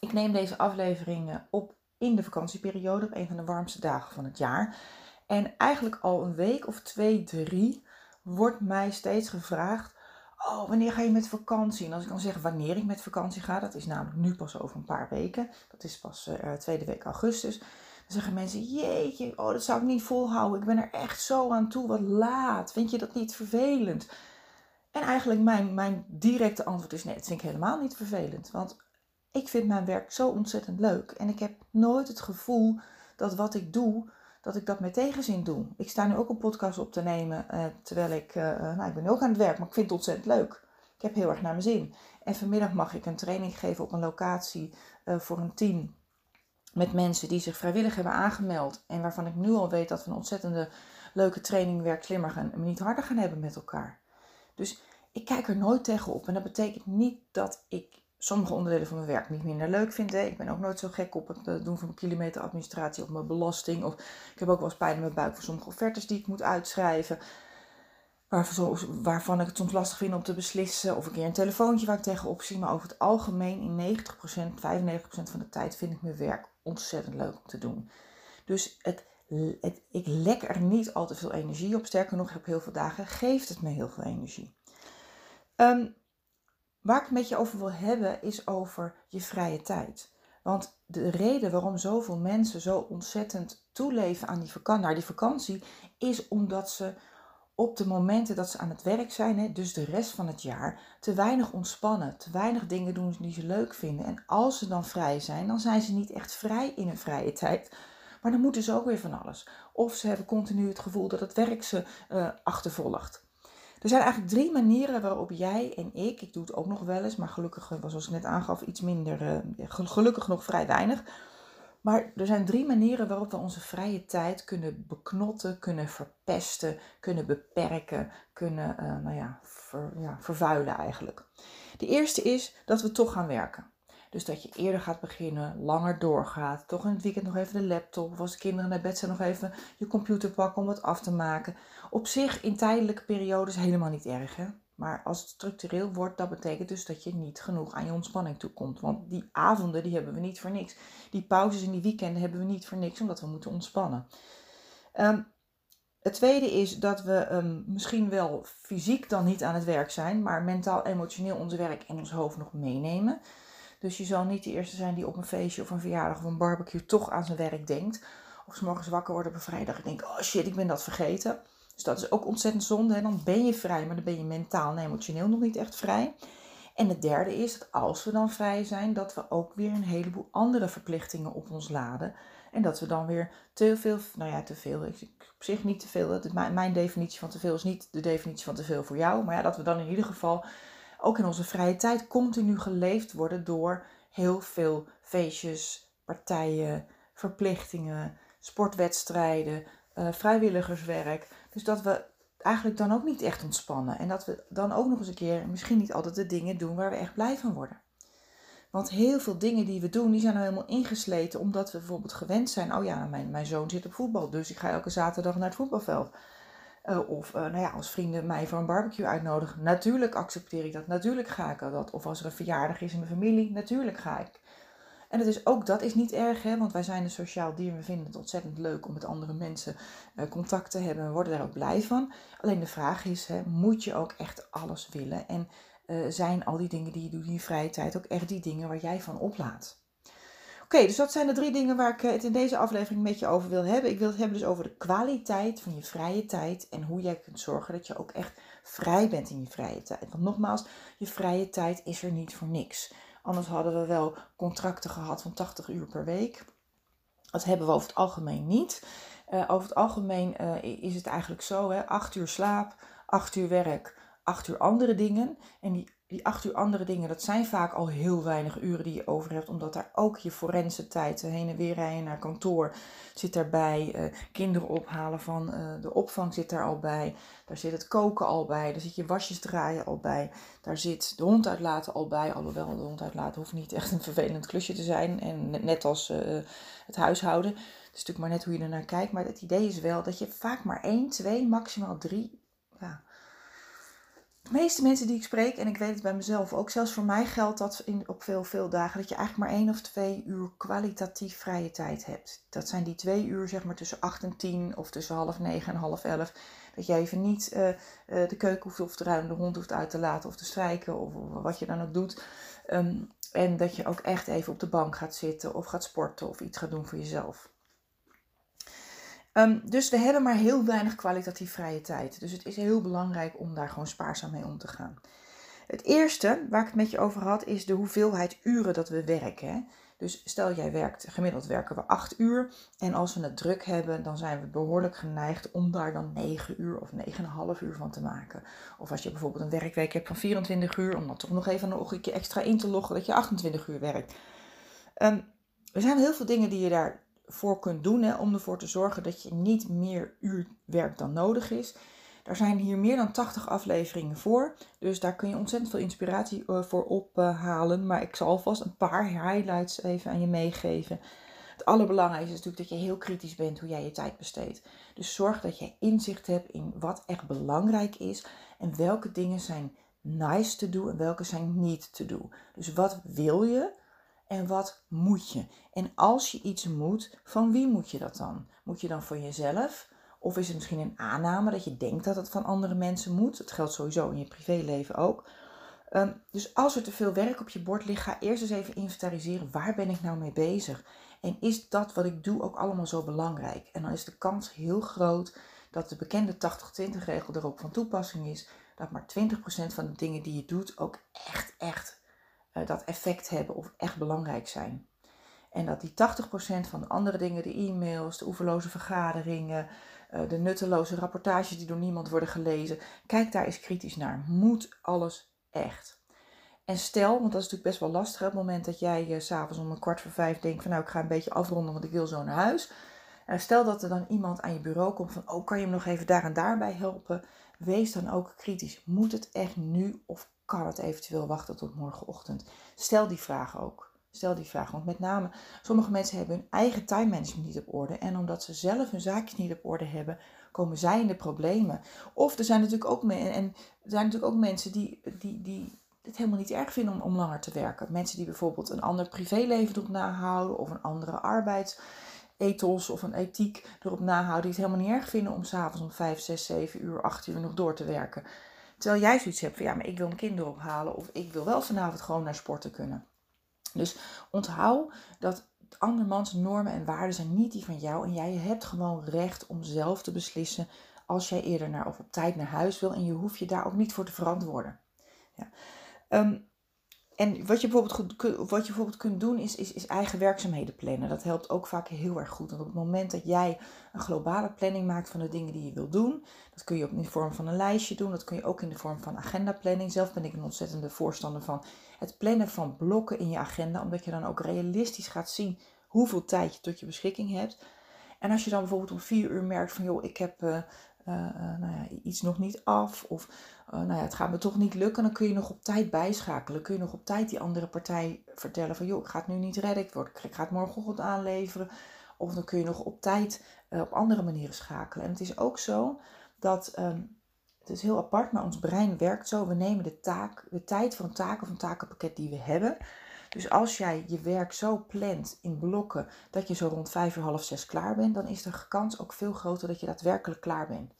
Ik neem deze aflevering op in de vakantieperiode, op een van de warmste dagen van het jaar. En eigenlijk al een week of twee, drie wordt mij steeds gevraagd: Oh, wanneer ga je met vakantie? En als ik dan zeg wanneer ik met vakantie ga, dat is namelijk nu pas over een paar weken. Dat is pas uh, tweede week augustus. Dan zeggen mensen: Jeetje, oh, dat zou ik niet volhouden. Ik ben er echt zo aan toe. Wat laat. Vind je dat niet vervelend? En eigenlijk mijn, mijn directe antwoord is: Nee, dat vind ik helemaal niet vervelend. Want ik vind mijn werk zo ontzettend leuk. En ik heb nooit het gevoel dat wat ik doe, dat ik dat met tegenzin doe. Ik sta nu ook een podcast op te nemen, uh, terwijl ik, uh, nou ik ben ook aan het werk, maar ik vind het ontzettend leuk. Ik heb heel erg naar mijn zin. En vanmiddag mag ik een training geven op een locatie voor een team met mensen die zich vrijwillig hebben aangemeld. En waarvan ik nu al weet dat we een ontzettende leuke training werk slimmer gaan en niet harder gaan hebben met elkaar. Dus ik kijk er nooit tegenop. En dat betekent niet dat ik sommige onderdelen van mijn werk niet minder leuk vind. Hè. Ik ben ook nooit zo gek op het doen van kilometeradministratie of mijn belasting. Of ik heb ook wel eens pijn in mijn buik voor sommige offertes die ik moet uitschrijven. Waarvan ik het soms lastig vind om te beslissen. Of een keer een telefoontje waar ik tegenop zie. Maar over het algemeen, in 90%, 95% van de tijd vind ik mijn werk ontzettend leuk om te doen. Dus het, ik lek er niet al te veel energie op. Sterker nog, op heel veel dagen geeft het me heel veel energie. Um, waar ik het met je over wil hebben is over je vrije tijd. Want de reden waarom zoveel mensen zo ontzettend toeleven aan die vakantie, naar die vakantie, is omdat ze op de momenten dat ze aan het werk zijn, dus de rest van het jaar, te weinig ontspannen, te weinig dingen doen die ze leuk vinden. En als ze dan vrij zijn, dan zijn ze niet echt vrij in hun vrije tijd. Maar dan moeten ze ook weer van alles. Of ze hebben continu het gevoel dat het werk ze uh, achtervolgt. Er zijn eigenlijk drie manieren waarop jij en ik, ik doe het ook nog wel eens, maar gelukkig, eh, zoals ik net aangaf, iets minder, uh, gelukkig nog vrij weinig. Maar er zijn drie manieren waarop we onze vrije tijd kunnen beknotten, kunnen verpesten, kunnen beperken, kunnen nou ja, ja, vervuilen eigenlijk. De eerste is dat we toch gaan werken. Dus dat je eerder gaat beginnen, langer doorgaat. Toch in het weekend nog even de laptop. Of als de kinderen naar bed zijn, nog even je computer pakken om het af te maken. Op zich in tijdelijke periodes helemaal niet erg. Hè? Maar als het structureel wordt, dat betekent dus dat je niet genoeg aan je ontspanning toekomt. Want die avonden die hebben we niet voor niks. Die pauzes in die weekenden hebben we niet voor niks, omdat we moeten ontspannen. Um, het tweede is dat we um, misschien wel fysiek dan niet aan het werk zijn, maar mentaal, emotioneel ons werk en ons hoofd nog meenemen. Dus je zal niet de eerste zijn die op een feestje of een verjaardag of een barbecue toch aan zijn werk denkt. Of s morgens wakker wordt op een vrijdag en denkt, oh shit, ik ben dat vergeten. Dus dat is ook ontzettend zonde. En dan ben je vrij, maar dan ben je mentaal en emotioneel nog niet echt vrij. En het derde is dat als we dan vrij zijn, dat we ook weer een heleboel andere verplichtingen op ons laden. En dat we dan weer te veel, nou ja, te veel, ik, op zich niet te veel. mijn definitie van te veel is niet de definitie van te veel voor jou. Maar ja, dat we dan in ieder geval ook in onze vrije tijd continu geleefd worden door heel veel feestjes, partijen, verplichtingen, sportwedstrijden, uh, vrijwilligerswerk. Dus dat we eigenlijk dan ook niet echt ontspannen. En dat we dan ook nog eens een keer misschien niet altijd de dingen doen waar we echt blij van worden. Want heel veel dingen die we doen, die zijn nou helemaal ingesleten omdat we bijvoorbeeld gewend zijn. Oh ja, mijn, mijn zoon zit op voetbal, dus ik ga elke zaterdag naar het voetbalveld. Uh, of uh, nou ja, als vrienden mij voor een barbecue uitnodigen, natuurlijk accepteer ik dat, natuurlijk ga ik dat. Of als er een verjaardag is in mijn familie, natuurlijk ga ik. En het is ook dat is niet erg, hè, want wij zijn een sociaal dier. We vinden het ontzettend leuk om met andere mensen uh, contact te hebben. We worden daar ook blij van. Alleen de vraag is, hè, moet je ook echt alles willen? En zijn al die dingen die je doet in je vrije tijd ook echt die dingen waar jij van oplaat? Oké, dus dat zijn de drie dingen waar ik het in deze aflevering met je over wil hebben. Ik wil het hebben dus over de kwaliteit van je vrije tijd en hoe jij kunt zorgen dat je ook echt vrij bent in je vrije tijd. Want nogmaals, je vrije tijd is er niet voor niks. Anders hadden we wel contracten gehad van 80 uur per week. Dat hebben we over het algemeen niet. Uh, over het algemeen uh, is het eigenlijk zo: hè, 8 uur slaap, 8 uur werk, 8 uur andere dingen. En die die acht uur andere dingen, dat zijn vaak al heel weinig uren die je over hebt, omdat daar ook je forense tijd, eh, heen en weer rijden naar kantoor, zit daarbij. Uh, kinderen ophalen van uh, de opvang zit daar al bij. Daar zit het koken al bij. Daar zit je wasjes draaien al bij. Daar zit de hond uitlaten al bij. Alhoewel de hond uitlaten hoeft niet echt een vervelend klusje te zijn. En net als het huishouden. Het is natuurlijk maar net hoe je ernaar kijkt. Maar het idee is wel dat je vaak maar één, twee, maximaal drie ja, de meeste mensen die ik spreek, en ik weet het bij mezelf ook, zelfs voor mij geldt dat in, op veel, veel dagen, dat je eigenlijk maar één of twee uur kwalitatief vrije tijd hebt. Dat zijn die twee uur, zeg maar tussen acht en tien of tussen half negen en half elf. Dat je even niet uh, uh, de keuken hoeft of te ruimen, de hond hoeft uit te laten of te strijken of, wat je dan ook doet. Um, en dat je ook echt even op de bank gaat zitten of gaat sporten of iets gaat doen voor jezelf. Um, dus we hebben maar heel weinig kwalitatief vrije tijd. Dus het is heel belangrijk om daar gewoon spaarzaam mee om te gaan. Het eerste waar ik het met je over had, is de hoeveelheid uren dat we werken. Dus stel jij werkt, gemiddeld werken we 8 uur. En als we het druk hebben, dan zijn we behoorlijk geneigd om daar dan 9 uur of 9,5 uur van te maken. Of als je bijvoorbeeld een werkweek hebt van 24 uur, om dan toch nog even een keer extra in te loggen dat je 28 uur werkt. Um, er zijn heel veel dingen die je daar voor kunt doen hè, om ervoor te zorgen dat je niet meer uur werkt dan nodig is. Daar zijn hier meer dan 80 afleveringen voor, dus daar kun je ontzettend veel inspiratie uh, voor ophalen. maar ik zal alvast een paar highlights even aan je meegeven. Het allerbelangrijkste is natuurlijk dat je heel kritisch bent hoe jij je tijd besteedt. Dus zorg dat je inzicht hebt in wat echt belangrijk is en welke dingen zijn nice te doen en welke zijn niet te doen. Dus wat wil je en wat moet je? En als je iets moet, van wie moet je dat dan? Moet je dan voor jezelf? Of is het misschien een aanname dat je denkt dat het van andere mensen moet? Dat geldt sowieso in je privéleven ook. Um, dus als er te veel werk op je bord ligt, ga eerst eens even inventariseren. Waar ben ik nou mee bezig? En is dat wat ik doe ook allemaal zo belangrijk? En dan is de kans heel groot dat de bekende 80-20 regel erop van toepassing is. Dat maar 20% van de dingen die je doet ook echt, echt dat effect hebben of echt belangrijk zijn. En dat die 80% van de andere dingen, de e-mails, de oeverloze vergaderingen, uh, de nutteloze rapportages die door niemand worden gelezen, kijk daar eens kritisch naar. Moet alles echt? En stel, want dat is natuurlijk best wel lastig, op het moment dat jij uh, s'avonds om een kwart voor vijf denkt van nou ik ga een beetje afronden, want ik wil zo naar huis. Uh, stel dat er dan iemand aan je bureau komt van oh kan je me nog even daar en daarbij helpen. Wees dan ook kritisch. Moet het echt nu of kan het eventueel wachten tot morgenochtend? Stel die vraag ook. Stel die vraag, want met name sommige mensen hebben hun eigen time management niet op orde. En omdat ze zelf hun zaakjes niet op orde hebben, komen zij in de problemen. Of er zijn natuurlijk ook, en er zijn natuurlijk ook mensen die, die, die het helemaal niet erg vinden om, langer te werken. Mensen die bijvoorbeeld een ander privéleven erop nahouden of een andere arbeidsethos of een ethiek erop nahouden. Die het helemaal niet erg vinden om s'avonds om 5, 6, 7 uur, 8 uur nog door te werken. Terwijl jij zoiets hebt van ja, maar ik wil mijn kinderen ophalen of ik wil wel vanavond gewoon naar sporten kunnen. Dus onthoud dat andermans normen en waarden zijn niet die van jou en jij hebt gewoon recht om zelf te beslissen als jij eerder naar of op tijd naar huis wil en je hoeft je daar ook niet voor te verantwoorden. Ja. Um, en wat je bijvoorbeeld, wat je bijvoorbeeld kunt doen is, is, is eigen werkzaamheden plannen. Dat helpt ook vaak heel erg goed. Want op het moment dat jij een globale planning maakt van de dingen die je wil doen, dat kun je ook in de vorm van een lijstje doen. Dat kun je ook in de vorm van agendaplanning. Zelf ben ik een ontzettende voorstander van het plannen van blokken in je agenda, omdat je dan ook realistisch gaat zien hoeveel tijd je tot je beschikking hebt. En als je dan bijvoorbeeld om vier uur merkt van joh, ik heb uh, uh, nou ja, iets nog niet af of uh, nou ja, het gaat me toch niet lukken, dan kun je nog op tijd bijschakelen. Kun je nog op tijd die andere partij vertellen van joh, ik ga het nu niet redden, ik, word, ga het morgenochtend aanleveren. Of dan kun je nog op tijd op andere manieren schakelen. En het is ook zo dat, um, het is heel apart, maar ons brein werkt zo. We nemen de taak, de tijd voor een taak of een takenpakket die we hebben. Dus als jij je werk zo plant in blokken dat je zo rond vijf uur half zes klaar bent, dan is de kans ook veel groter dat je daadwerkelijk klaar bent.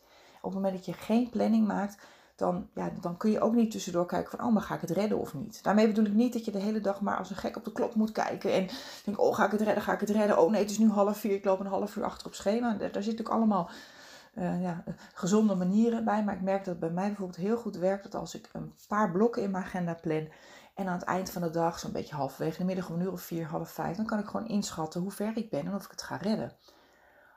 Op het moment dat je geen planning maakt, dan, ja, dan kun je ook niet tussendoor kijken van, oh, maar ga ik het redden of niet? Daarmee bedoel ik niet dat je de hele dag maar als een gek op de klok moet kijken en denk, oh, ga ik het redden, ga ik het redden? Oh nee, het is nu half vier, ik loop een half uur achter op schema. Daar, zit natuurlijk allemaal uh, ja, gezonde manieren bij, maar ik merk dat het bij mij bijvoorbeeld heel goed werkt dat als ik een paar blokken in mijn agenda plan en aan het eind van de dag, zo'n beetje halverwege de middag om een uur of vier, half vijf, dan kan ik gewoon inschatten hoe ver ik ben en of ik het ga redden.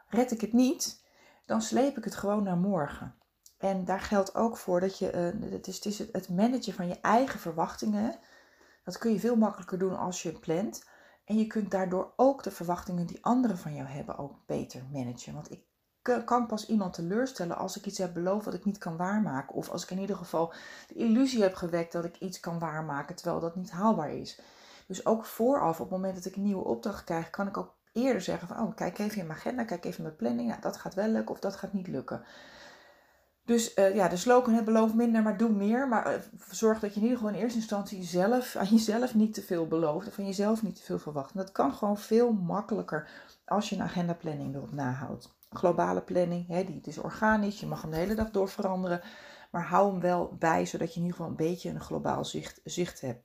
Red ik het niet, dan sleep ik het gewoon naar morgen. En daar geldt ook voor dat je, uh, het, is, het is het managen van je eigen verwachtingen. Dat kun je veel makkelijker doen als je plant. En je kunt daardoor ook de verwachtingen die anderen van jou hebben ook beter managen. Want ik kan pas iemand teleurstellen als ik iets heb beloofd wat ik niet kan waarmaken. Of als ik in ieder geval de illusie heb gewekt dat ik iets kan waarmaken terwijl dat niet haalbaar is. Dus ook vooraf, op het moment dat ik een nieuwe opdracht krijg, kan ik ook eerder zeggen van, oh, kijk even in mijn agenda, kijk even in mijn planning. Nou, dat gaat wel lukken of dat gaat niet lukken. Dus uh, ja, de slogan het beloof minder, maar doe meer. Maar uh, zorg dat je in ieder geval in eerste instantie zelf, aan jezelf niet te veel belooft. Of van jezelf niet te veel verwacht. En dat kan gewoon veel makkelijker als je een agendaplanning erop nahoudt. Globale planning, hè, die, het is organisch, je mag hem de hele dag door veranderen. Maar hou hem wel bij, zodat je in ieder geval een beetje een globaal zicht, zicht hebt.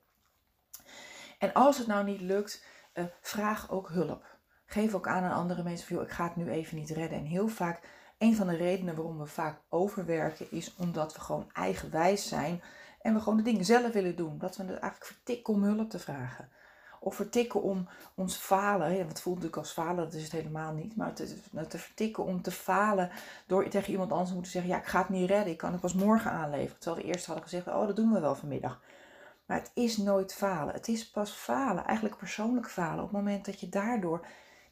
En als het nou niet lukt, uh, vraag ook hulp. Geef ook aan aan andere mensen van, ik ga het nu even niet redden. En heel vaak een van de redenen waarom we vaak overwerken is omdat we gewoon eigenwijs zijn en we gewoon de dingen zelf willen doen. Dat we het eigenlijk vertikken om hulp te vragen. Of vertikken om ons falen. Ja, wat voelt natuurlijk als falen, dat is het helemaal niet. Maar te, te vertikken om te falen door tegen iemand anders te moeten zeggen: Ja, ik ga het niet redden, ik kan het pas morgen aanleveren. Terwijl we eerst hadden gezegd: Oh, dat doen we wel vanmiddag. Maar het is nooit falen. Het is pas falen, eigenlijk persoonlijk falen. Op het moment dat je daardoor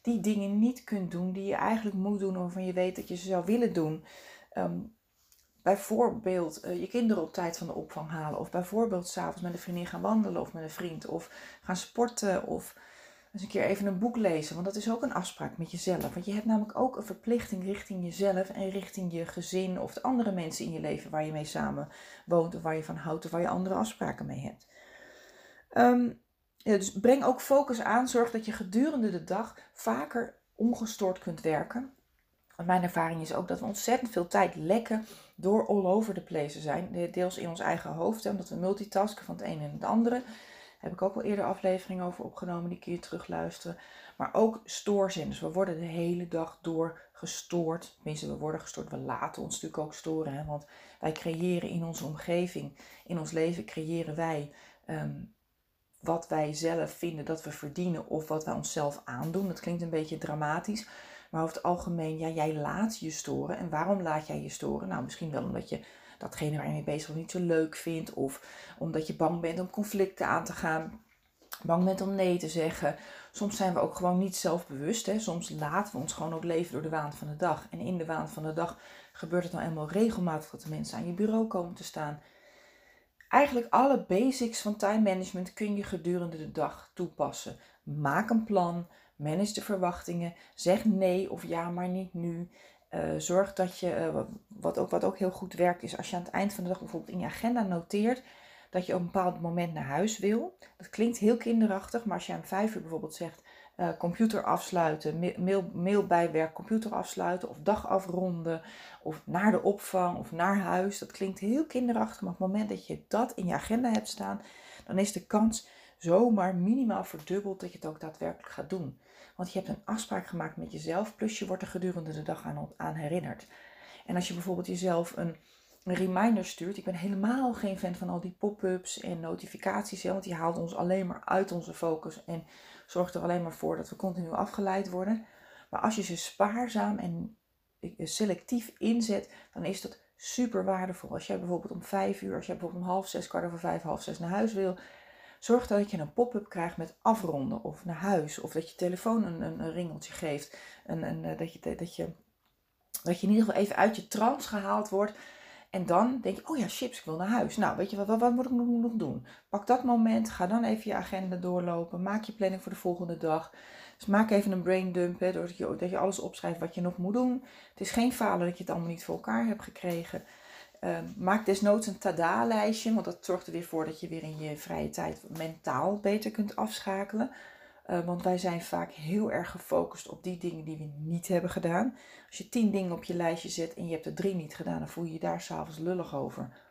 die dingen niet kunt doen die je eigenlijk moet doen waarvan je weet dat je ze zou willen doen. Um, bijvoorbeeld uh, je kinderen op tijd van de opvang halen. Of bijvoorbeeld s'avonds met een vriendin gaan wandelen of met een vriend. Of gaan sporten of eens een keer even een boek lezen. Want dat is ook een afspraak met jezelf. Want je hebt namelijk ook een verplichting richting jezelf en richting je gezin of de andere mensen in je leven waar je mee samen woont of waar je van houdt of waar je andere afspraken mee hebt. Ja, dus breng ook focus aan. Zorg dat je gedurende de dag vaker ongestoord kunt werken. Want mijn ervaring is ook dat we ontzettend veel tijd lekken door all over the place zijn. Deels in ons eigen hoofd, omdat we multitasken van het een en het andere. Daar heb ik ook wel eerder afleveringen over opgenomen, die kun je terugluisteren. Maar ook stoorzenders. We worden de hele dag door gestoord. Tenminste, we worden gestoord. We laten ons natuurlijk ook storen. Hè? Want wij creëren in onze omgeving, in ons leven, creëren wij ehm, wat wij zelf vinden dat we verdienen of wat wij onszelf aandoen. Dat klinkt een beetje dramatisch. Maar over het algemeen, ja, jij laat je storen. En waarom laat jij je storen? Nou, misschien wel omdat je datgene waar je mee bezig bent niet zo leuk vindt. Of omdat je bang bent om conflicten aan te gaan. Bang bent om nee te zeggen. Soms zijn we ook gewoon niet zelfbewust. Hè? Soms laten we ons gewoon ook leven door de waan van de dag. En in de waan van de dag gebeurt het dan nou eenmaal regelmatig dat de mensen aan je bureau komen te staan Eigenlijk alle basics van time management kun je gedurende de dag toepassen. Maak een plan, manage de verwachtingen, zeg nee of ja, maar niet nu. Uh, zorg dat je, uh, wat, ook, wat ook heel goed werkt, is als je aan het eind van de dag bijvoorbeeld in je agenda noteert dat je op een bepaald moment naar huis wil. Dat klinkt heel kinderachtig, maar als je aan vijf uur bijvoorbeeld zegt: uh, computer afsluiten, mail, bijwerk, computer afsluiten of dag afronden of naar de opvang of naar huis. Dat klinkt heel kinderachtig, maar op het moment dat je dat in je agenda hebt staan, dan is de kans zomaar minimaal verdubbeld dat je het ook daadwerkelijk gaat doen. Want je hebt een afspraak gemaakt met jezelf, plus je wordt er gedurende de dag aan, aan herinnerd. En als je bijvoorbeeld jezelf een, een reminder stuurt, ik ben helemaal geen fan van al die pop-ups en notificaties, want die haalt ons alleen maar uit onze focus en zorgt er alleen maar voor dat we continu afgeleid worden. Maar als je ze spaarzaam en eh, selectief inzet, dan is dat super waardevol. Als jij bijvoorbeeld om vijf uur, als jij bijvoorbeeld om half zes, kwart over vijf, half zes naar huis wil, zorg dat je een pop-up krijgt met afronden of naar huis. Of dat je telefoon een, een, een ringeltje geeft. En, en eh, dat, je, dat, je, dat je in ieder geval even uit je trance gehaald wordt. En dan denk je, oh ja, chips, ik wil naar huis. Nou, weet je wat, wat, moet ik nog, nog doen? Pak dat moment, ga dan even je agenda doorlopen. Maak je planning voor de volgende dag. Dus maak even een brain dump, hè, doordat je, dat je alles opschrijft wat je nog moet doen. Het is geen falen dat je het allemaal niet voor elkaar hebt gekregen. Uh, maak desnoods een tada-lijstje, want dat zorgt er weer voor dat je weer in je vrije tijd mentaal beter kunt afschakelen. Uh, want wij zijn vaak heel erg gefocust op die dingen die we niet hebben gedaan. Als je tien dingen op je lijstje zet en je hebt er drie niet gedaan, dan voel je je daar s'avonds lullig over.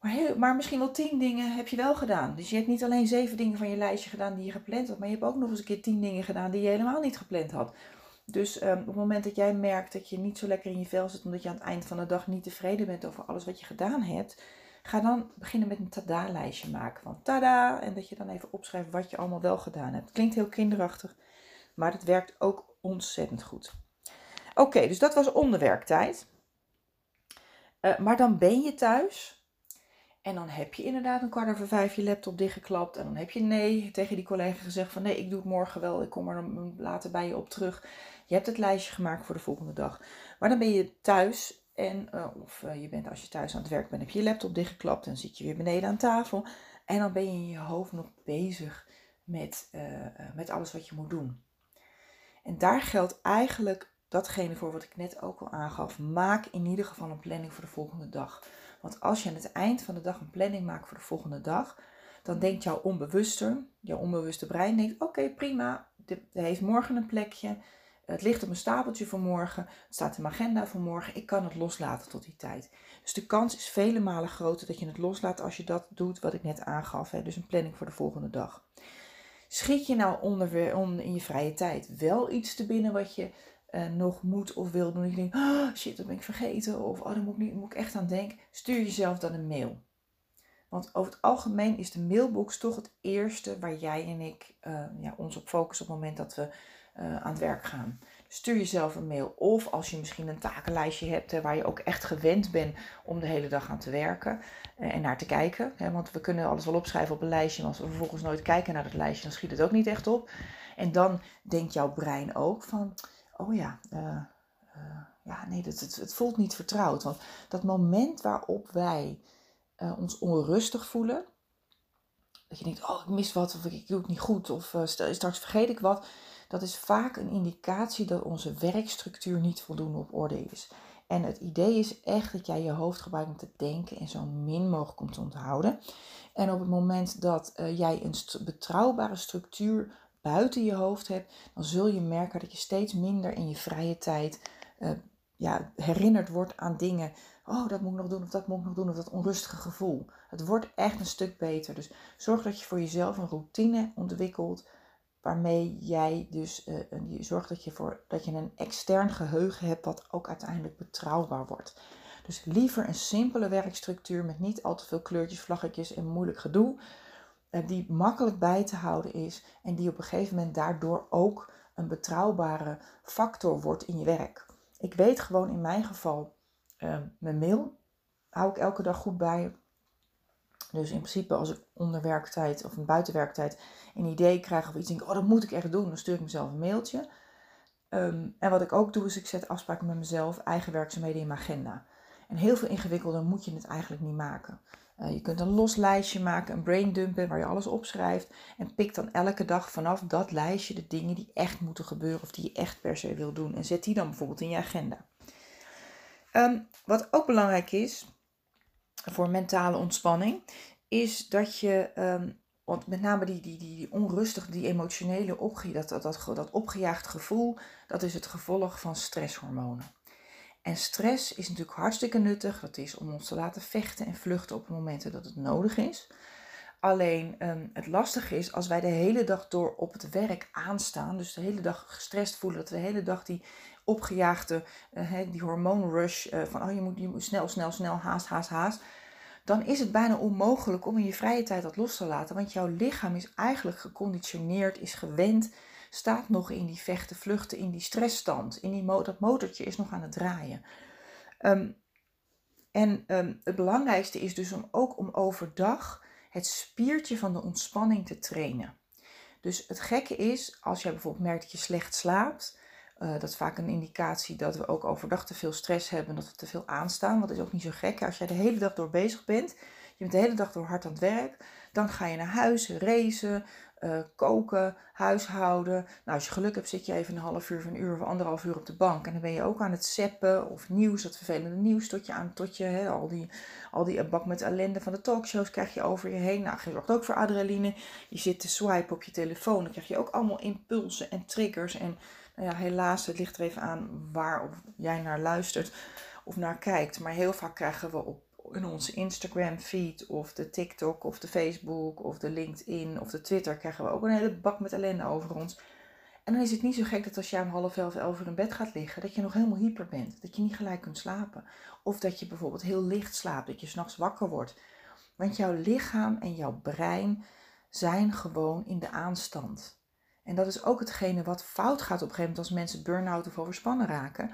Maar, maar misschien wel tien dingen heb je wel gedaan. Dus je hebt niet alleen zeven dingen van je lijstje gedaan die je gepland had, maar je hebt ook nog eens een keer tien dingen gedaan die je helemaal niet gepland had. Dus um, op het moment dat jij merkt dat je niet zo lekker in je vel zit, omdat je aan het eind van de dag niet tevreden bent over alles wat je gedaan hebt, ga dan beginnen met een tada-lijstje maken. Van tada! En dat je dan even opschrijft wat je allemaal wel gedaan hebt. Klinkt heel kinderachtig, maar het werkt ook ontzettend goed. Oké, dus dat was onderwerktijd. Uh, maar dan ben je thuis. En dan heb je inderdaad een kwart over vijf je laptop dichtgeklapt. En dan heb je nee tegen die collega gezegd van nee, ik doe het morgen wel. Ik kom er later bij je op terug. Je hebt het lijstje gemaakt voor de volgende dag. Maar dan ben je thuis en, uh, of uh, je bent als je thuis aan het werk bent, heb je je laptop dichtgeklapt en zit je weer beneden aan tafel. En dan ben je in je hoofd nog bezig met, uh, met alles wat je moet doen. En daar geldt eigenlijk datgene voor wat ik net ook al aangaf. Maak in ieder geval een planning voor de volgende dag. Want als je aan het eind van de dag een planning maakt voor de volgende dag, dan denkt jouw onbewuste, jouw onbewuste brein denkt: oké, prima, dit heeft morgen een plekje. Het ligt op een stapeltje voor morgen. Het staat in mijn agenda voor morgen. Ik kan het loslaten tot die tijd. Dus de kans is vele malen groter dat je het loslaat als je dat doet wat ik net aangaf. Hè? Dus een planning voor de volgende dag. Schiet je nou onder, in je vrije tijd wel iets te binnen wat je uh, nog moet of wil doen. Ik denk, oh, shit, dat ben ik vergeten. Of oh, daar moet ik, moet ik echt aan denken. Stuur jezelf dan een mail. Want over het algemeen is de mailbox toch het eerste waar jij en ik uh, ja, ons op focussen op het moment dat we uh, aan het werk gaan. Stuur jezelf een mail. Of als je misschien een takenlijstje hebt hè, waar je ook echt gewend bent om de hele dag aan te werken en naar te kijken. Want we kunnen alles wel opschrijven op een lijstje, maar als we vervolgens nooit kijken naar dat lijstje, dan schiet het ook niet echt op. En dan denkt jouw brein ook van, oh ja, ja, nee, het, het, het, voelt niet vertrouwd. Want dat moment waarop wij ons onrustig voelen, dat je denkt, oh, ik mis wat, of ik doe het niet goed, of straks vergeet ik wat, dat is vaak een indicatie dat onze werkstructuur niet voldoende op orde is. En het idee is echt dat jij je hoofd gebruikt om te denken en zo min mogelijk om te onthouden. En op het moment dat jij een betrouwbare structuur buiten je hoofd hebt, dan zul je merken dat je steeds minder in je vrije tijd uh, ja, herinnerd wordt aan dingen. Oh, dat moet ik nog doen, of dat moet ik nog doen, of dat onrustige gevoel. Het wordt echt een stuk beter. Dus zorg dat je voor jezelf een routine ontwikkelt. Waarmee jij dus uh, je zorgt dat je, voor, dat je een extern geheugen hebt, wat ook uiteindelijk betrouwbaar wordt. Dus liever een simpele werkstructuur met niet al te veel kleurtjes, vlaggetjes en moeilijk gedoe. Eh, die makkelijk bij te houden is en die op een gegeven moment daardoor ook een betrouwbare factor wordt in je werk. Ik weet gewoon in mijn geval, uh, mijn mail hou ik elke dag goed bij. Dus in principe als ik onder werktijd of een buitenwerktijd een idee krijg of iets denk, oh dat moet ik echt doen, dan stuur ik mezelf een mailtje. Ehm, en wat ik ook doe is ik zet afspraken met mezelf, eigen werkzaamheden in mijn agenda. En heel veel ingewikkelder moet je het eigenlijk niet maken. Eh, je kunt een los lijstje maken, een brain dumpen waar je alles opschrijft. En pik dan elke dag vanaf dat lijstje de dingen die echt moeten gebeuren of die je echt per se wil doen. En zet die dan bijvoorbeeld in je agenda. Ehm, wat ook belangrijk is voor mentale ontspanning, is dat je, um, want met name die, die, die, onrustig, die emotionele opge, dat, dat, dat, dat opgejaagd gevoel, dat is het gevolg van stresshormonen. En stress is natuurlijk hartstikke nuttig. Dat is om ons te laten vechten en vluchten op momenten dat het nodig is. Alleen um, het lastige is als wij de hele dag door op het werk aanstaan, dus de hele dag gestrest voelen, dat we de hele dag die opgejaagde, uh, die hormoonrush uh, van oh je moet, je snel, snel, snel, haast, haast, haast, dan is het bijna onmogelijk om in je vrije tijd dat los te laten. Want jouw lichaam is eigenlijk geconditioneerd, is gewend staat nog in die vechten, vluchten, in die stressstand. In die dat motortje is nog aan het draaien. Ehm, en um, het belangrijkste is dus om ook om overdag het spiertje van de ontspanning te trainen. Dus het gekke is, als jij bijvoorbeeld merkt dat je slecht slaapt, uh, dat is vaak een indicatie dat we ook overdag te veel stress hebben, dat we te veel aanstaan. Want dat is ook niet zo gek. Als jij de hele dag door bezig bent, je bent de hele dag door hard aan het werk, dan ga je naar huis, racen, uh, koken, huishouden. Nou, als je geluk hebt, zit je even een half uur of een uur of anderhalf uur op de bank. En dan ben je ook aan het zeppen of nieuws, dat vervelende nieuws, tot je aan, tot je al, die, al die bak met ellende van de talkshows krijg je over je heen. Nou, je zorgt ook voor adrenaline. Je zit te swipen op je telefoon, dan krijg je ook allemaal impulsen en triggers. En nou ja, helaas, het ligt er even aan waar jij naar luistert of naar kijkt. Maar heel vaak krijgen we op in onze Instagram feed of de TikTok of de Facebook of de LinkedIn of de Twitter krijgen we ook een hele bak met ellende over ons. En dan is het niet zo gek dat als jij om half elf, elf uur in bed gaat liggen, dat je nog helemaal hyper bent. Dat je niet gelijk kunt slapen. Of dat je bijvoorbeeld heel licht slaapt, dat je s'nachts wakker wordt. Want jouw lichaam en jouw brein zijn gewoon in de aanstand. En dat is ook hetgene wat fout gaat op een gegeven moment als mensen burn-out of overspannen raken.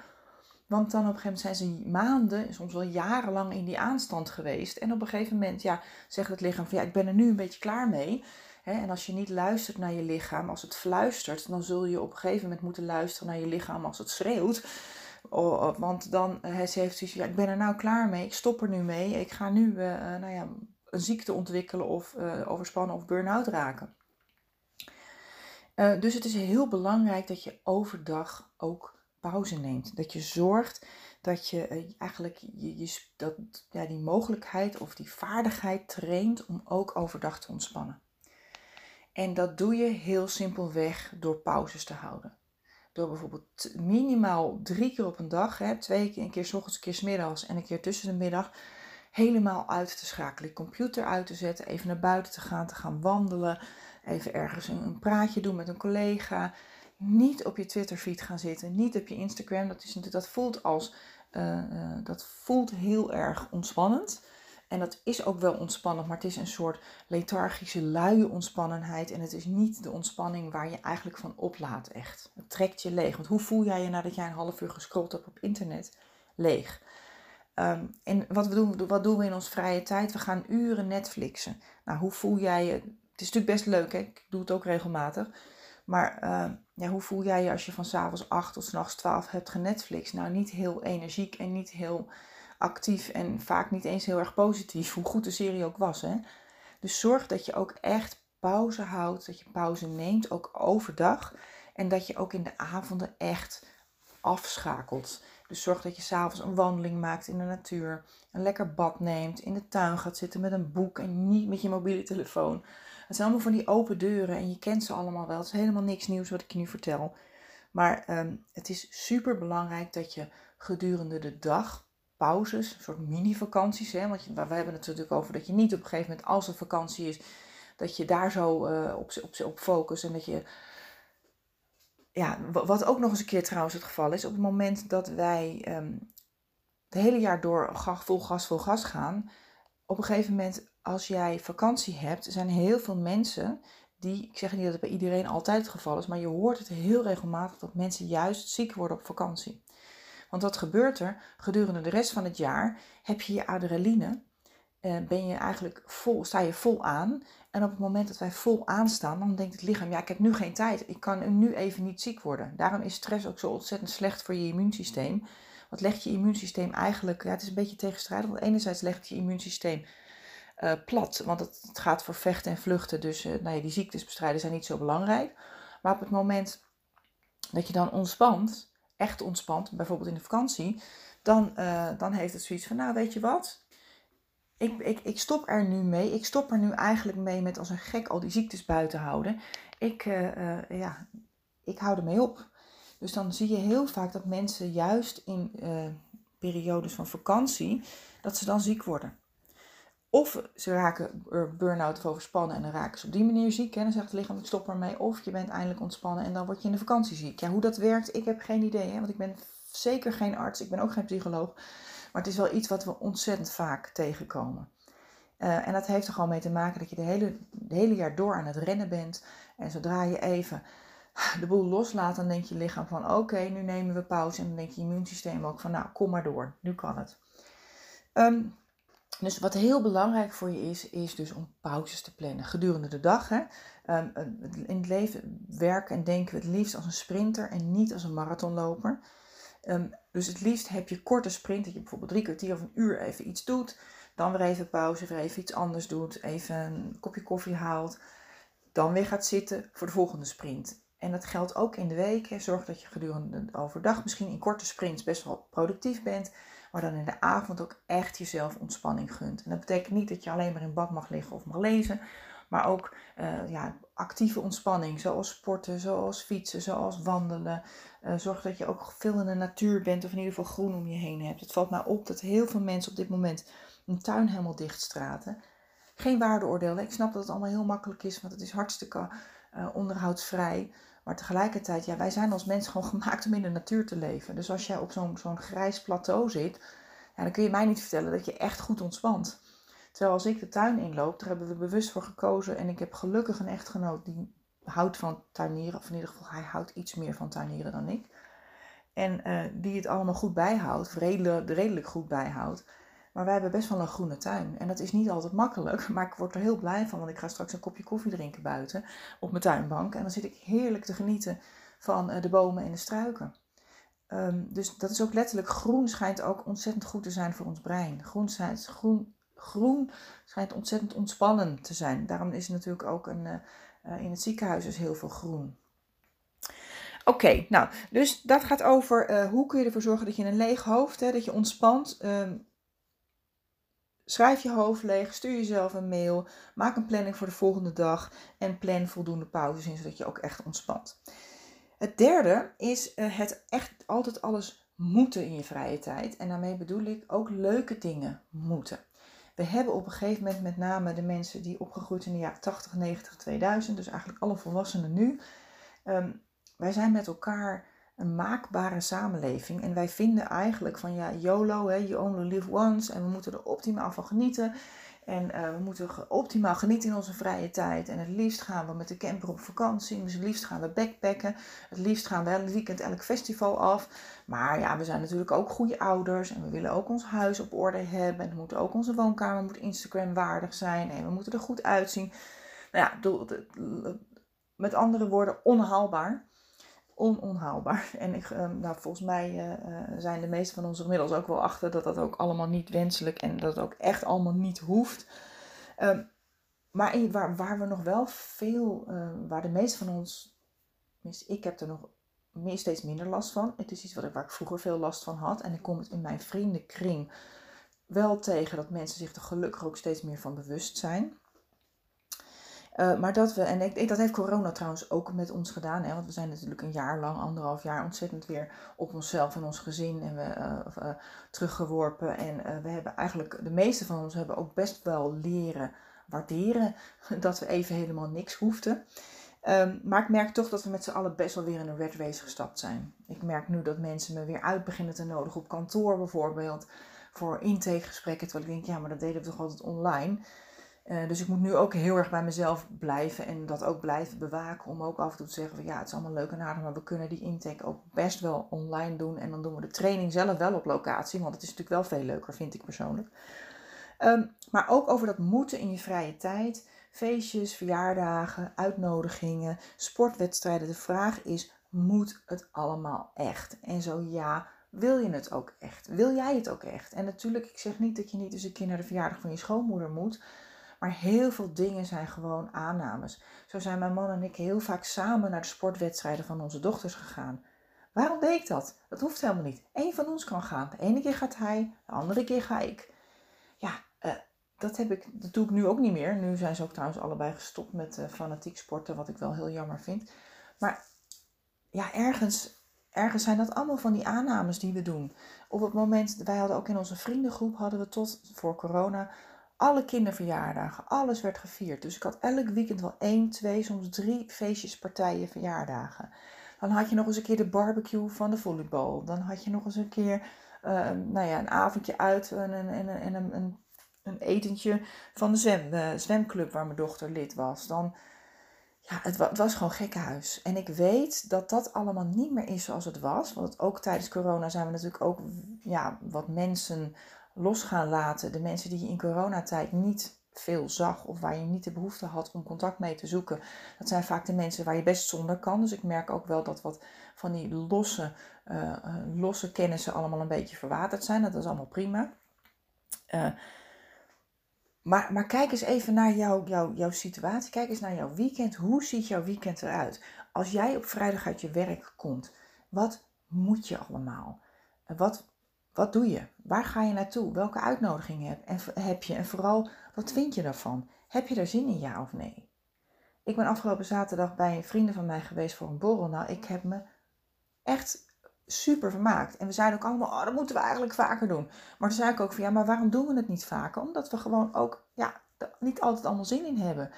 Want dan op een gegeven moment zijn ze maanden, soms wel jarenlang in die aanstand geweest. En op een gegeven moment ja, zegt het lichaam van ja, ik ben er nu een beetje klaar mee. En als je niet luistert naar je lichaam, als het fluistert, dan zul je op een gegeven moment moeten luisteren naar je lichaam als het schreeuwt. Want dan uh, ze heeft zoiets ja, ik ben er nou klaar mee, ik stop er nu mee, ik ga nu uh, nou ja, een ziekte ontwikkelen of overspannen of burn-out raken. Dus het is heel belangrijk dat je overdag ook pauze neemt. Dat je zorgt dat je eigenlijk je, je, dat, ja, die mogelijkheid of die vaardigheid traint om ook overdag te ontspannen. En dat doe je heel simpelweg door pauzes te houden. Door bijvoorbeeld minimaal drie keer op een dag, hè, twee keer, een keer s ochtends, een keer s middags en een keer tussen de middag, helemaal uit te schakelen. Je computer uit te zetten, even naar buiten te gaan, te gaan wandelen, even ergens een, praatje doen met een collega. Niet op je Twitter-feed gaan zitten, niet op je Instagram. Dat, is, dat, voelt als, uh, uh, dat voelt heel erg ontspannend. En dat is ook wel ontspannend, maar het is een soort lethargische, luie ontspannenheid. En het is niet de ontspanning waar je eigenlijk van oplaat, echt. Het trekt je leeg. Want hoe voel jij je nadat jij een half uur gescrolld hebt op internet? Leeg. Ehm, en wat, we doen, wat doen we in onze vrije tijd? We gaan uren Netflixen. Nou, hoe voel jij je? Het is natuurlijk best leuk, hè? ik doe het ook regelmatig. Maar ehm, ja, hoe voel jij je als je van s'avonds 8 tot s'nachts 12 hebt genetflix? Nou, niet heel energiek en niet heel actief en vaak niet eens heel erg positief, hoe goed de serie ook was. Hè? Dus zorg dat je ook echt pauze houdt, dat je pauze neemt, ook overdag. En dat je ook in de avonden echt afschakelt. Dus zorg dat je s'avonds een wandeling maakt in de natuur, een lekker bad neemt, in de tuin gaat zitten met een boek en niet met je mobiele telefoon. Het zijn allemaal van die open deuren en je kent ze allemaal wel. Het is helemaal niks nieuws wat ik je nu vertel. Maar ehm, het is super belangrijk dat je gedurende de dag pauzes, een soort mini-vakanties. Hè? Want we hebben het natuurlijk over dat je niet op een gegeven moment, als er vakantie is, dat je daar zo uh, op, op, op focust. En dat je. Ja, wat ook nog eens een keer trouwens het geval is, op het moment dat wij um, het hele jaar door vol gas, vol gas gaan, op een gegeven moment, als jij vakantie hebt, zijn heel veel mensen die, ik zeg niet dat het bij iedereen altijd het geval is, maar je hoort het heel regelmatig dat mensen juist ziek worden op vakantie. Want wat gebeurt er? Gedurende de rest van het jaar heb je je adrenaline. Uh, ben je eigenlijk vol, sta je vol aan. En op het moment dat wij vol aanstaan, dan denkt het lichaam: ja, ik heb nu geen tijd. Ik kan nu even niet ziek worden. Daarom is stress ook zo ontzettend slecht voor je immuunsysteem. Wat legt je immuunsysteem eigenlijk? Ja, het is een beetje tegenstrijdig. Want enerzijds legt je immuunsysteem uh, plat, want het, het, gaat voor vechten en vluchten. Dus uh, nou ja, die ziektes bestrijden zijn niet zo belangrijk. Maar op het moment dat je dan ontspant, echt ontspant, bijvoorbeeld in de vakantie, dan, uh, dan heeft het zoiets van, nou weet je wat, ik, ik, ik stop er nu mee. Ik stop er nu eigenlijk mee met als een gek al die ziektes buiten houden. Ik, ja, ik hou ermee op. Dus dan zie je heel vaak dat mensen juist in periodes van vakantie, dat ze dan ziek worden. Of ze raken burn-out of overspannen en dan raken ze op die manier ziek. En dan zegt het lichaam, ik stop ermee. Of je bent eindelijk ontspannen en dan word je in de vakantie ziek. Ja, hoe dat werkt, ik heb geen idee. Hè? Want ik ben zeker geen arts, ik ben ook geen psycholoog. Maar het is wel iets wat we ontzettend vaak tegenkomen. Uh, en dat heeft er gewoon mee te maken dat je de hele, hele jaar door aan het rennen bent. En zodra je even de boel loslaat, dan denkt je lichaam van oké, nu nemen we pauze. En dan denkt je immuunsysteem ook van nou, kom maar door, nu kan het. Um, dus wat heel belangrijk voor je is, is dus om pauzes te plannen gedurende de dag. Hè? Um, in het leven werken en denken we het liefst als een sprinter en niet als een marathonloper. Um, dus het liefst heb je korte sprint, dat je bijvoorbeeld drie kwartier of een uur even iets doet. Dan weer even pauze, weer even iets anders doet. Even een kopje koffie haalt. Dan weer gaat zitten voor de volgende sprint. En dat geldt ook in de week. Hè. Zorg dat je gedurende de overdag misschien in korte sprints best wel productief bent maar dan in de avond ook echt jezelf ontspanning gunt. En dat betekent niet dat je alleen maar in bad mag liggen of mag lezen, maar ook uh, ja, actieve ontspanning, zoals sporten, zoals fietsen, zoals wandelen. Uh, zorg dat je ook veel in de natuur bent of in ieder geval groen om je heen hebt. Het valt mij op dat heel veel mensen op dit moment een tuin helemaal dichtstraten. Geen waardeoordeel. Ik snap dat het allemaal heel makkelijk is, want het is hartstikke uh, onderhoudsvrij. Maar tegelijkertijd, ja, wij zijn als mensen gewoon gemaakt om in de natuur te leven. Dus als jij op zo'n zo'n grijs plateau zit, ja, dan kun je mij niet vertellen dat je echt goed ontspant. Terwijl als ik de tuin inloop, daar hebben we bewust voor gekozen. En ik heb gelukkig een echtgenoot die houdt van tuinieren. Of in ieder geval, hij houdt iets meer van tuinieren dan ik. En uh, die het allemaal goed bijhoudt, redelijk, redelijk goed bijhoudt. Maar wij hebben best wel een groene tuin. En dat is niet altijd makkelijk, maar ik word er heel blij van. Want ik ga straks een kopje koffie drinken buiten op mijn tuinbank. En dan zit ik heerlijk te genieten van uh, de bomen en de struiken. Um, dus dat is ook letterlijk, groen schijnt ook ontzettend goed te zijn voor ons brein. Groen schijnt, groen, groen schijnt ontzettend ontspannend te zijn. Daarom is er natuurlijk ook een, uh, in het ziekenhuis is heel veel groen. Oké, nou, dus dat gaat over hoe kun je ervoor zorgen dat je een leeg hoofd, hè, dat je ontspant. Um, schrijf je hoofd leeg, stuur jezelf een mail, maak een planning voor de volgende dag en plan voldoende pauzes in, zodat je ook echt ontspant. Het derde is uh, het echt altijd alles moeten in je vrije tijd. En daarmee bedoel ik ook leuke dingen moeten. We hebben op een gegeven moment met name de mensen die opgegroeid in de jaren 80, 90, 2000, dus eigenlijk alle volwassenen nu. Um, wij zijn met elkaar een maakbare samenleving. En wij vinden eigenlijk van ja, YOLO, hè, you only live once. En we moeten er optimaal van genieten. En uh, we moeten optimaal genieten in onze vrije tijd. En het liefst gaan we met de camper op vakantie. Dus het liefst gaan we backpacken. Het liefst gaan we elk weekend elk festival af. Maar ja, we zijn natuurlijk ook goede ouders. En we willen ook ons huis op orde hebben. En moeten ook onze woonkamer moet Instagram waardig zijn. En we moeten er goed uitzien. Nou ja, met andere woorden, onhaalbaar ononhaalbaar. En ik, ehm, nou, volgens mij uh, zijn de meeste van ons inmiddels ook wel achter dat dat ook allemaal niet wenselijk en dat het ook echt allemaal niet hoeft. Um, maar waar, waar we nog wel veel, uh, waar de meeste van ons, ik heb er nog meer, steeds minder last van. Het is iets wat ik, waar ik vroeger veel last van had. En ik kom het in mijn vriendenkring wel tegen dat mensen zich er gelukkig ook steeds meer van bewust zijn. Uh, maar dat we, en ik, dat heeft corona trouwens ook met ons gedaan, hè, want we zijn natuurlijk een jaar lang, anderhalf jaar, ontzettend weer op onszelf en ons gezin en we, uh, uh, teruggeworpen. En we hebben eigenlijk, de meeste van ons hebben ook best wel leren waarderen dat we even helemaal niks hoefden. Um, maar ik merk toch dat we met z'n allen best wel weer in een red race gestapt zijn. Ik merk nu dat mensen me weer uit beginnen te nodigen op kantoor bijvoorbeeld. Voor intakegesprekken. Terwijl ik denk, ja, maar dat deden we toch altijd online. Uh, dus ik moet nu ook heel erg bij mezelf blijven en dat ook blijven bewaken. Om ook af en toe te zeggen van ja, het is allemaal leuk en aardig, maar we kunnen die intake ook best wel online doen. En dan doen we de training zelf wel op locatie, want het is natuurlijk wel veel leuker, vind ik persoonlijk. Um, maar ook over dat moeten in je vrije tijd. Feestjes, verjaardagen, uitnodigingen, sportwedstrijden. De vraag is, moet het allemaal echt? En zo ja, wil je het ook echt? Wil jij het ook echt? En natuurlijk, ik zeg niet dat je niet eens een keer naar de verjaardag van je schoonmoeder moet. Maar heel veel dingen zijn gewoon aannames. Zo zijn mijn man en ik heel vaak samen naar de sportwedstrijden van onze dochters gegaan. Waarom deed ik dat? Dat hoeft helemaal niet. Eén van ons kan gaan. De ene keer gaat hij, de andere keer ga ik. Ja, uh, dat, heb ik, dat doe ik nu ook niet meer. Nu zijn ze ook trouwens allebei gestopt met uh, fanatiek sporten, wat ik wel heel jammer vind. Maar ja, ergens, ergens zijn dat allemaal van die aannames die we doen. Op het moment, wij hadden ook in onze vriendengroep, hadden we tot voor corona alle kinderverjaardagen, alles werd gevierd. Dus ik had elk weekend wel één, twee, soms drie feestjes, partijen, verjaardagen. Dan had je nog eens een keer de barbecue van de volleybal. Dan had je nog eens een keer uh, nou ja, een avondje uit en een, en een, een, een, een etentje van de, zwem, de zwemclub waar mijn dochter lid was. Dan, ja, het, het was gewoon gekkenhuis. En ik weet dat dat allemaal niet meer is zoals het was. Want ook tijdens corona zijn we natuurlijk ook ja, wat mensen los gaan laten. De mensen die je in coronatijd niet veel zag of waar je niet de behoefte had om contact mee te zoeken. Dat zijn vaak de mensen waar je best zonder kan. Dus ik merk ook wel dat wat van die losse, uh, losse kennissen allemaal een beetje verwaterd zijn. Dat is allemaal prima. Uh, maar, maar kijk eens even naar jouw, jouw, jouw situatie. Kijk eens naar jouw weekend. Hoe ziet jouw weekend eruit? Als jij op vrijdag uit je werk komt, wat moet je allemaal? Wat, wat doe je? Waar ga je naartoe? Welke uitnodigingen heb, heb je? En vooral, wat vind je daarvan? Heb je er zin in, ja of nee? Ik ben afgelopen zaterdag bij vrienden van mij geweest voor een borrel. Nou, ik heb me echt super vermaakt. En we zeiden ook allemaal, oh, dat moeten we eigenlijk vaker doen. Maar toen zei ik ook van, ja, maar waarom doen we het niet vaker? Omdat we gewoon ook, ja, niet altijd allemaal zin in hebben.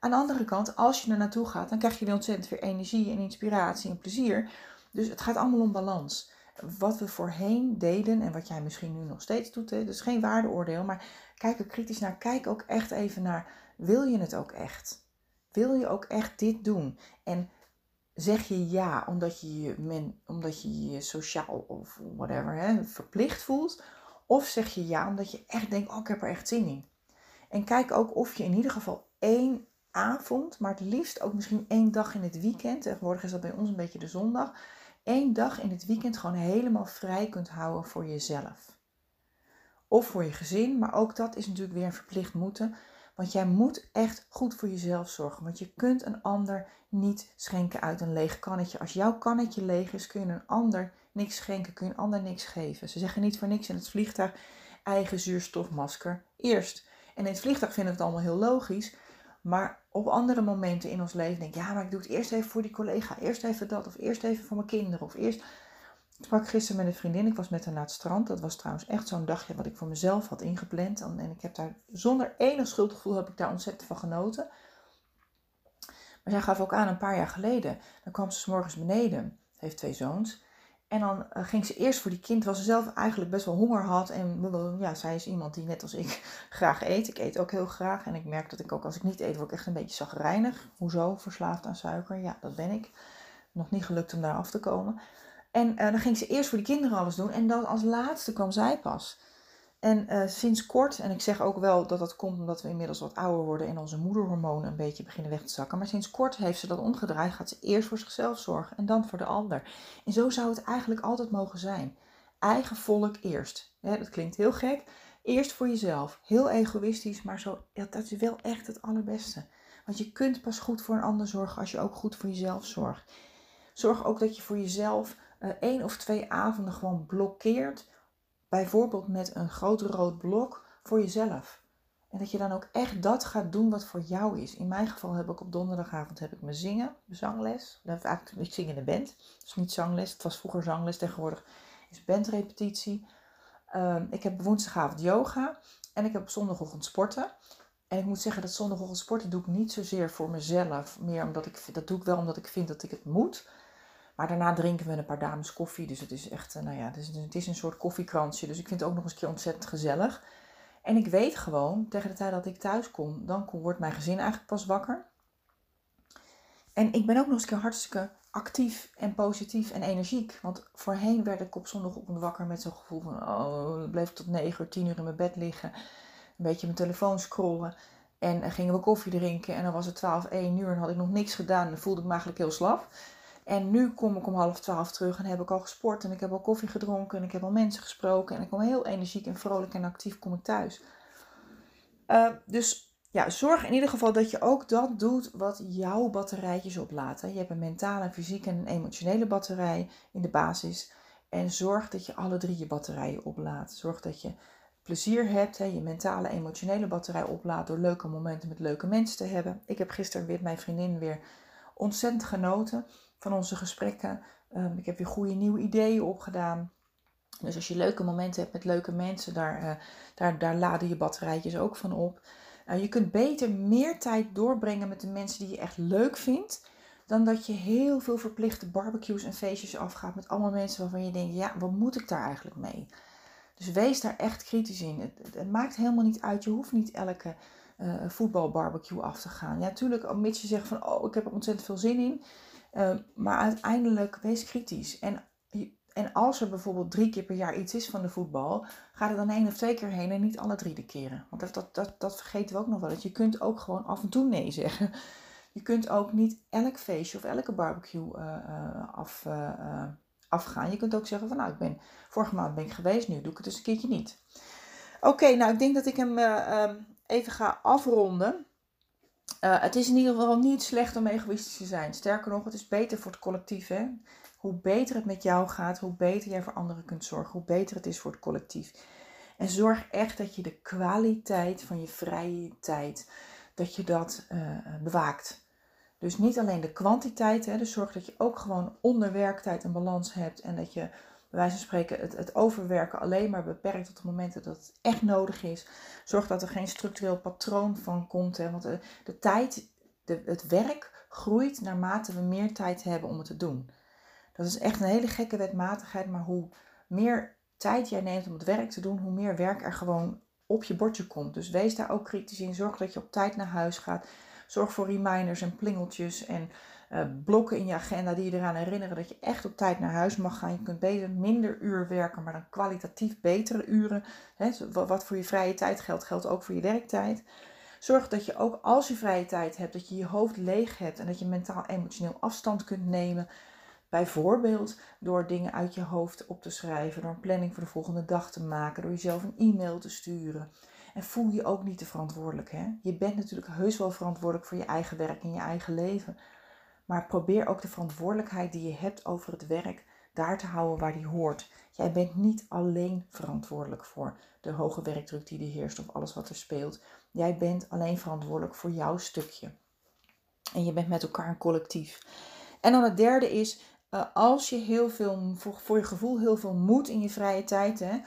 Aan de andere kant, als je er naartoe gaat, dan krijg je weer ontzettend veel energie en inspiratie en plezier. Dus het gaat allemaal om balans. Wat we voorheen deden en wat jij misschien nu nog steeds doet, hè, dus geen waardeoordeel, maar kijk er kritisch naar. Kijk ook echt even naar, wil je het ook echt? Wil je ook echt dit doen? En zeg je ja omdat je je, men, omdat je, je sociaal of whatever hè, verplicht voelt? Of zeg je ja omdat je echt denkt, oh ik heb er echt zin in. En kijk ook of je in ieder geval één avond, maar het liefst ook misschien één dag in het weekend. Tegenwoordig is dat bij ons een beetje de zondag. Eén dag in het weekend gewoon helemaal vrij kunt houden voor jezelf. Of voor je gezin, maar ook dat is natuurlijk weer een verplicht moeten. Want jij moet echt goed voor jezelf zorgen. Want je kunt een ander niet schenken uit een leeg kannetje. Als jouw kannetje leeg is, kun je een ander niks schenken, kun je een ander niks geven. Ze zeggen niet voor niks in het vliegtuig eigen zuurstofmasker eerst. En in het vliegtuig vinden we het allemaal heel logisch. Maar op andere momenten in ons leven denk ik, ja, maar ik doe het eerst even voor die collega. Eerst even dat, of eerst even voor mijn kinderen. Of eerst. Ik sprak gisteren met een vriendin, ik was met haar naar het strand. Dat was trouwens echt zo'n dagje wat ik voor mezelf had ingepland. En ik heb daar zonder enig schuldgevoel heb ik daar ontzettend van genoten. Maar zij gaf ook aan, een paar jaar geleden, dan kwam ze s morgens beneden. Heeft twee zoons. En dan eh, ging ze eerst voor die kind, terwijl ze zelf eigenlijk best wel honger had. En ja, zij is iemand die net als ik graag eet. Ik eet ook heel graag. En ik merk dat ik ook als ik niet eet, word ik echt een beetje zagrijnig. Hoezo? Verslaafd aan suiker? Ja, dat ben ik. Nog niet gelukt om daar af te komen. En uh, dan ging ze eerst voor die kinderen alles doen. En dan als laatste kwam zij pas. En uh, sinds kort, en ik zeg ook wel dat dat komt omdat we inmiddels wat ouder worden en onze moederhormonen een beetje beginnen weg te zakken. Maar sinds kort heeft ze dat omgedraaid. Gaat ze eerst voor zichzelf zorgen en dan voor de ander. En zo zou het eigenlijk altijd mogen zijn. Eigen volk eerst. Dat klinkt heel gek. Eerst voor jezelf. Heel egoïstisch, maar zo, dat is wel echt het allerbeste. Want je kunt pas goed voor een ander zorgen als je ook goed voor jezelf zorgt. Zorg ook dat je voor jezelf uh, één of twee avonden gewoon blokkeert bijvoorbeeld met een groot rood blok voor jezelf. En dat je dan ook echt dat gaat doen wat voor jou is. In mijn geval heb ik op donderdagavond heb ik mijn zingen, zangles. Eigenlijk, ik zing in de band. Dus niet zangles. Het was vroeger zangles. Tegenwoordig is bandrepetitie. Um, ik heb woensdagavond yoga. En ik heb op zondagochtend sporten. En ik moet zeggen dat zondagochtend sporten doe ik niet zozeer voor mezelf. Meer omdat ik, dat doe ik wel omdat ik vind dat ik het moet. Maar daarna drinken we een paar dames koffie. Dus het is echt, eh, nou ja, het is, het is een soort koffiekransje. Dus ik vind het ook nog eens een keer ontzettend gezellig. En ik weet gewoon, tegen de tijd dat ik thuis kom, dan wordt mijn gezin eigenlijk pas wakker. En ik ben ook nog eens een keer hartstikke actief en positief en energiek. Want voorheen werd ik op zondagochtend wakker met zo'n gevoel van... Oh, ik bleef tot 9 uur, 10 uur in mijn bed liggen. Een beetje mijn telefoon scrollen. En gingen we koffie drinken. En dan was het 12, 1 uur en had ik nog niks gedaan. En voelde ik me eigenlijk heel slap. En nu kom ik om half twaalf terug en heb ik al gesport en ik heb al koffie gedronken en ik heb al mensen gesproken en ik kom heel energiek en vrolijk en actief kom ik thuis. Uh, dus ja, zorg in ieder geval dat je ook dat doet wat jouw batterijtjes oplaten. Je hebt een mentale, fysieke en een emotionele batterij in de basis. En zorg dat je alle drie je batterijen oplaadt. Zorg dat je plezier hebt, hè, je mentale, emotionele batterij oplaadt door leuke momenten met leuke mensen te hebben. Ik heb gisteren weer mijn vriendin weer ontzettend genoten van onze gesprekken. Um, ik heb weer goede nieuwe ideeën opgedaan. Dus als je leuke momenten hebt met leuke mensen, daar, uh, daar, daar laden je batterijtjes ook van op. Uh, je kunt beter meer tijd doorbrengen met de mensen die je echt leuk vindt. Dan dat je heel veel verplichte barbecues en feestjes afgaat met allemaal mensen waarvan je denkt, ja, wat moet ik daar eigenlijk mee? Dus wees daar echt kritisch in. Het, het maakt helemaal niet uit. Je hoeft niet elke uh, voetbalbarbecue af te gaan. Ja, natuurlijk, mits je zegt van, oh, ik heb er ontzettend veel zin in. Ehm, maar uiteindelijk wees kritisch. En, en als er bijvoorbeeld drie keer per jaar iets is van de voetbal, ga er dan één of twee keer heen en niet alle drie de keren. Want dat, dat, dat, dat vergeten we ook nog wel. Dat je kunt ook gewoon af en toe nee zeggen. Je kunt ook niet elk feestje of elke barbecue uh, af, uh, afgaan. Je kunt ook zeggen van nou, ik ben, vorige maand ben ik geweest, nu doe ik het dus een keertje niet. Oké, nou ik denk dat ik hem ehm, even ga afronden. Uh, het is in ieder geval niet slecht om egoïstisch te zijn. Sterker nog, het is beter voor het collectief. Hè? Hoe beter het met jou gaat, hoe beter jij voor anderen kunt zorgen, hoe beter het is voor het collectief. En zorg echt dat je de kwaliteit van je vrije tijd, dat je dat uh, bewaakt. Dus niet alleen de kwantiteit, hè, dus zorg dat je ook gewoon onder werktijd een balans hebt en dat je wijze van spreken het, het overwerken alleen maar beperkt tot de momenten dat het echt nodig is. Zorg dat er geen structureel patroon van komt, hè, want de, de tijd, de, het werk groeit naarmate we meer tijd hebben om het te doen. Dat is echt een hele gekke wetmatigheid, maar hoe meer tijd jij neemt om het werk te doen, hoe meer werk er gewoon op je bordje komt. Dus wees daar ook kritisch in. Zorg dat je op tijd naar huis gaat. Zorg voor reminders en plingeltjes en uh, blokken in je agenda die je eraan herinneren dat je echt op tijd naar huis mag gaan. Je kunt beter minder uur werken, maar dan kwalitatief betere uren. Hè, wat voor je vrije tijd geldt, geldt ook voor je werktijd. Zorg dat je ook als je vrije tijd hebt, dat je je hoofd leeg hebt en dat je mentaal emotioneel afstand kunt nemen. Bijvoorbeeld door dingen uit je hoofd op te schrijven, door een planning voor de volgende dag te maken, door jezelf een e-mail te sturen. En voel je ook niet te verantwoordelijk. Hè? Je bent natuurlijk heus wel verantwoordelijk voor je eigen werk en je eigen leven. Maar probeer ook de verantwoordelijkheid die je hebt over het werk daar te houden waar die hoort. Jij bent niet alleen verantwoordelijk voor de hoge werkdruk die er heerst of alles wat er speelt. Jij bent alleen verantwoordelijk voor jouw stukje. En je bent met elkaar een collectief. En dan het derde is, uh, als je heel veel, voor, je gevoel heel veel moet in je vrije tijd, hè,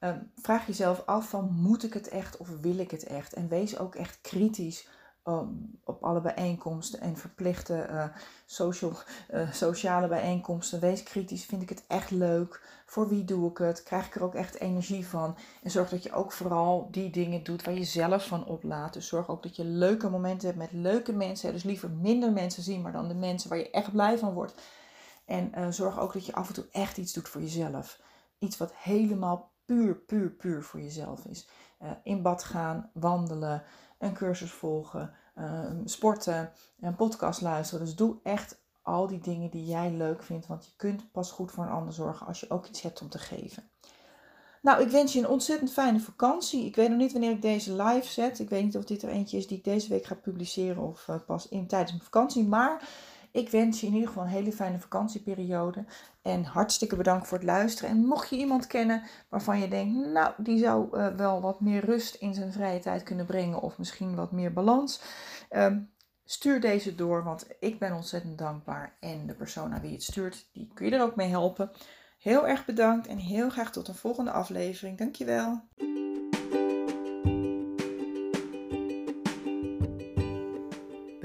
uh, vraag jezelf af van moet ik het echt of wil ik het echt? En wees ook echt kritisch um, op alle bijeenkomsten en verplichte uh, social, sociale bijeenkomsten. Wees kritisch, vind ik het echt leuk? Voor wie doe ik het? Krijg ik er ook echt energie van? En zorg dat je ook vooral die dingen doet waar je zelf van oplaat. Dus zorg ook dat je leuke momenten hebt met leuke mensen. Dus liever minder mensen zien, maar dan de mensen waar je echt blij van wordt. En uh, zorg ook dat je af en toe echt iets doet voor jezelf. Iets wat helemaal puur, puur, puur voor jezelf is. In bad gaan, wandelen, een cursus volgen, uh, sporten, een podcast luisteren. Dus doe echt al die dingen die jij leuk vindt. Want je kunt pas goed voor een ander zorgen als je ook iets hebt om te geven. Nou, ik wens je een ontzettend fijne vakantie. Ik weet nog niet wanneer ik deze live zet. Ik weet niet of dit er eentje is die ik deze week ga publiceren of pas in tijdens mijn vakantie. Maar ik wens je in ieder geval een hele fijne vakantieperiode. En hartstikke bedankt voor het luisteren. En mocht je iemand kennen waarvan je denkt, nou, die zou uh, wel wat meer rust in zijn vrije tijd kunnen brengen. Of misschien wat meer balans. Um, stuur deze door, want ik ben ontzettend dankbaar. En de persoon aan wie je het stuurt, die kun je er ook mee helpen. Heel erg bedankt en heel graag tot een volgende aflevering. Dankjewel.